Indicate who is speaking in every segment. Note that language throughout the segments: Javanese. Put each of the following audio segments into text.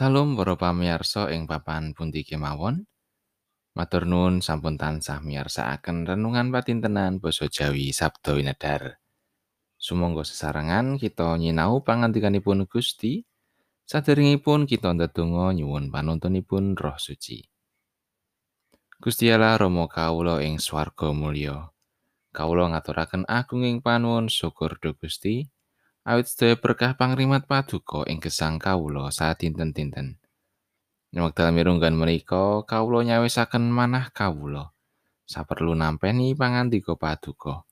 Speaker 1: Salam para pamirsa ing papan pundi kemawon. Matur nuwun sampun tansah miyarsakaken renungan patintenan basa Jawi Sabda Winedhar. Sumangga sesarengan kita nyinau pangandikanipun Gusti. Saderengipun kita ndedonga nyuwun panuntunipun Roh Suci. Gusti Allah Rama kawula ing swarga mulya. Kawula ngaturaken agunging panuwun syukur dhumateng Gusti. Awit sedaya berkah pangrimat paduka ing gesang kawula sadinten-dinten. Wekdal mirunggan menika kawula nyawisaken manah kawula saperlu nampi pangandika paduka.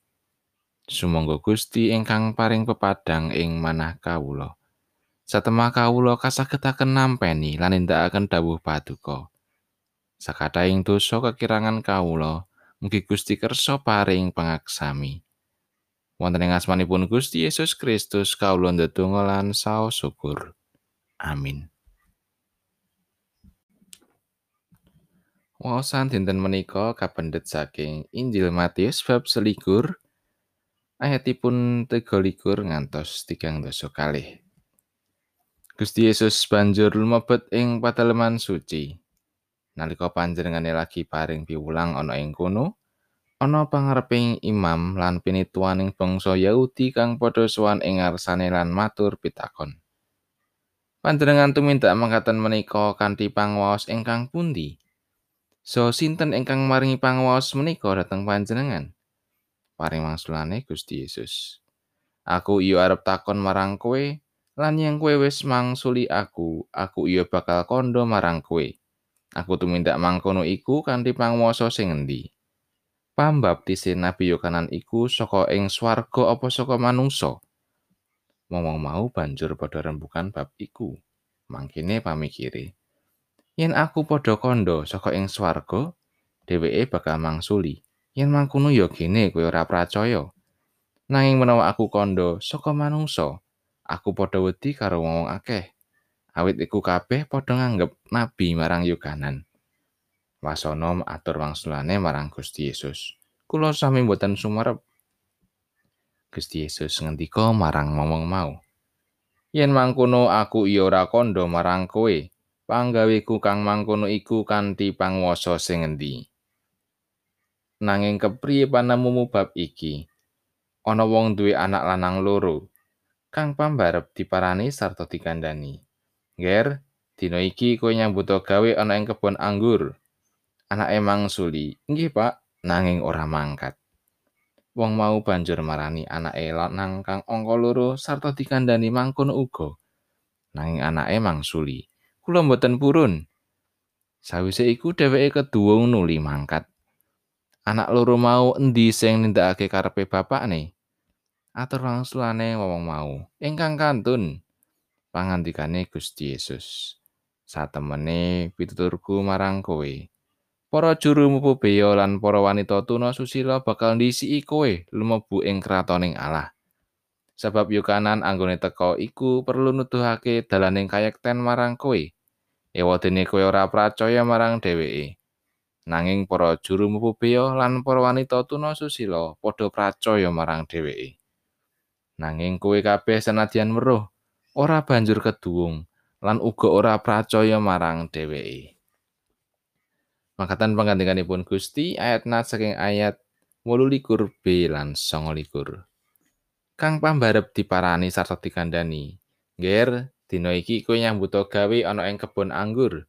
Speaker 1: Sumangga Gusti ingkang paring pepadang ing manah kawula. Satemah kawula kasagetaken nampi lan nindakaken dawuh paduka. Sakataing dosa kekirangan kawula, mugi Gusti kersa paring pangaksami. Wonten ing asmanipun Gusti Yesus Kristus kawula ndedonga lan saos syukur. Amin. Wawasan dinten menika kapendet saking Injil Matius bab selikur ayatipun 33 ngantos tigang dosa kalih. Gusti Yesus banjur lumebet ing pateleman suci. Nalika panjenengane lagi paring piwulang ana ing kono, ana pangareping imam lan pinituaning bangsa Yahudi kang padha sowan ing ngarsane lan matur pitakon. Panjenengan tumindak mangkaten menika kanthi pangwaos ingkang pundi? So sinten ingkang maringi pangwaos menika dhateng panjenengan? Paring mangsulane Gusti Yesus. Aku iyo arep takon marang kowe lan yang kowe wis mangsuli aku, aku iyo bakal kondo marang kowe. Aku tumindak mangkono iku kanthi pangwasa sing endi? Pambaptise Nabi Yohanan iku saka ing swarga apa saka manungsa? Wong-wong mau banjur padha rembukan bab iku. Mangkene pamikire. Yen aku padha kandha saka ing swarga, dheweke bakal mangsuli. Yen mangkono ya gene kowe ora percaya. Nanging menawa aku kandha saka manungsa, aku padha wedi karo wong akeh. Awit iku kabeh padha nganggep nabi marang Yohanan. Wasana atur wangsulane marang Gusti Yesus. Kula sami mboten sumerep. Gusti Yesus ngendika marang momong mau. Yen mangkono aku iya ora kandha marang kowe, panggaweku kang mangkono iku kanthi panguwasa sing endi? Nanging kepriye panemumu bab iki? Ana wong duwe anak lanang loro, kang pambarep diparani sarta dikandani. Ger, dina iki kowe nyambut gawe ana ing kebon anggur. Anake mangsuli, "Inggih, Pak," nanging ora mangkat. Wong mau banjur marani anake lanang kang angka loro sarta dikandani mangkono uga. Nanging anake mangsuli, "Kula mboten purun." Sawise iku dheweke keduwung nuli mangkat. Anak loro mau endi sing nindakake karepe bapakne? Atur wangsulane wong mau, "Ingkang kantun." Pangandikane Gusti Yesus. Satemene pituturku marang kowe. Para juru mupu beya lan para wanita tuna susila bakal ndisiki kowe lumebu ing kratoning Allah. Sebab yukanan anggone teka iku perlu nuduhake dalaning kayekten marang kowe. Ewadene kowe ora percaya marang dheweke. Nanging para juru mupu beya lan para wanita tuna susila padha percaya marang dheweke. Nanging kowe kabeh senadyan weruh ora banjur keduwung lan uga ora percaya marang dheweke. Makatan panggantikanipun Gusti ayat nat saking ayat 18 B lan 29. Kang pambarep diparani sarta dikandani. Ger, dina iki kowe nyambut gawe ana ing kebon anggur.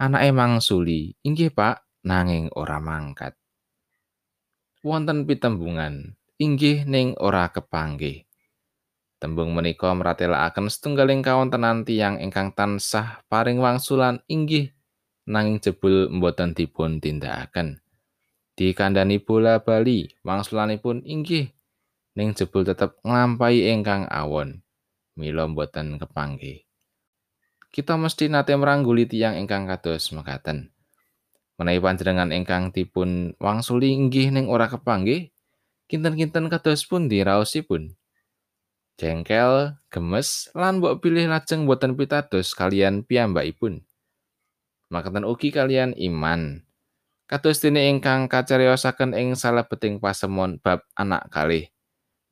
Speaker 1: Anake mangsuli, "Inggih, Pak," nanging ora mangkat. Wonten pitembungan, inggih ning ora kepanggih. Tembung menika mratelakaken setunggaling kawontenan tiyang ingkang tansah paring wangsulan inggih nanging jebul mboten dipun tindakaken. Dikandani bola bali, wangsulanipun inggih ning jebul tetep nglampahi ingkang awon. Mila mboten kepanggih. Kita mesti nate merangguli tiyang ingkang kados mekaten. Menawi panjenengan ingkang dipun wangsuli inggih ning ora kepanggih, kinten-kinten kados pundi raosipun? Jengkel, gemes, lan mbok pilih lajeng boten pitados kalian piyambakipun. Makaten ugi kalian iman. Kados dene ingkang kacariosaken ing salebeting pasemon bab anak kalih.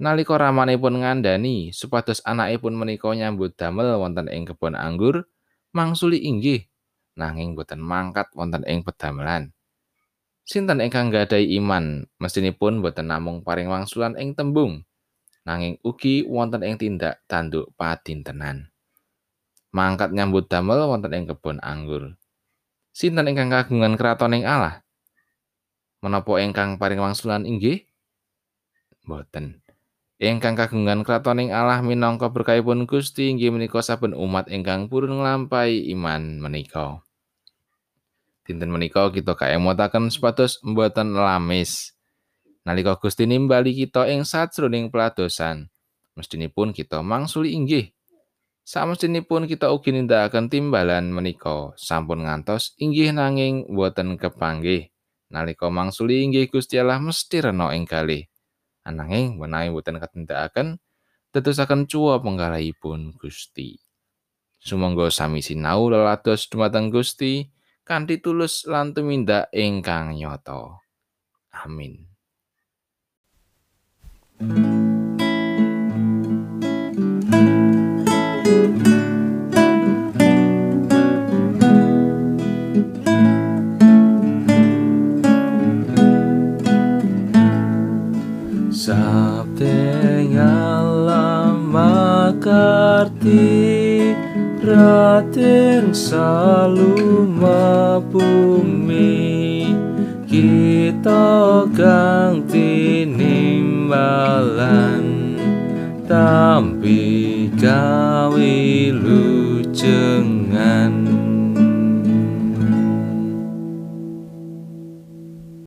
Speaker 1: Nalika ramanipun ngandani supados anakipun menika nyambut damel wonten ing kebon anggur, mangsuli inggih nanging boten mangkat wonten ing pedamelan. Sinten ingkang nggadahi iman mestinipun boten namung paring wangsulan ing tembung nanging ugi wonten ing tindak tanduk padintenan. Mangkat nyambut damel wonten ing kebon anggur. Sinten ingkang kagungan kraton ing Allah? Menapa ingkang paring wangsulan inggih? Boten. Ingkang kagungan kraton ing Allah minangka berkahipun Gusti inggih menika saben umat ingkang purun nglampahi iman menika. Dinten menika kita kaemotaken supados mboten lamis. Nalika Gusti nimbali kita ing sajroning peladosan, mestinipun kita mangsuli inggih. Samestinipun kita ugi nindakaken timbalan menika sampun ngantos inggih nanging boten kepanggih. Nalika mangsuli inggih Gusti Allah mesti rena ing kalih. Ananging menawi boten katindakaken, tetusaken cuwa penggalihipun Gusti. Sumangga sami sinau lelados dumateng Gusti. kanthi tulus lan tumindak ingkang nyata. Amin.
Speaker 2: Sabte ngalam makarti Raden saluma bumi kita kang tinimbalan tampi gawe lujengan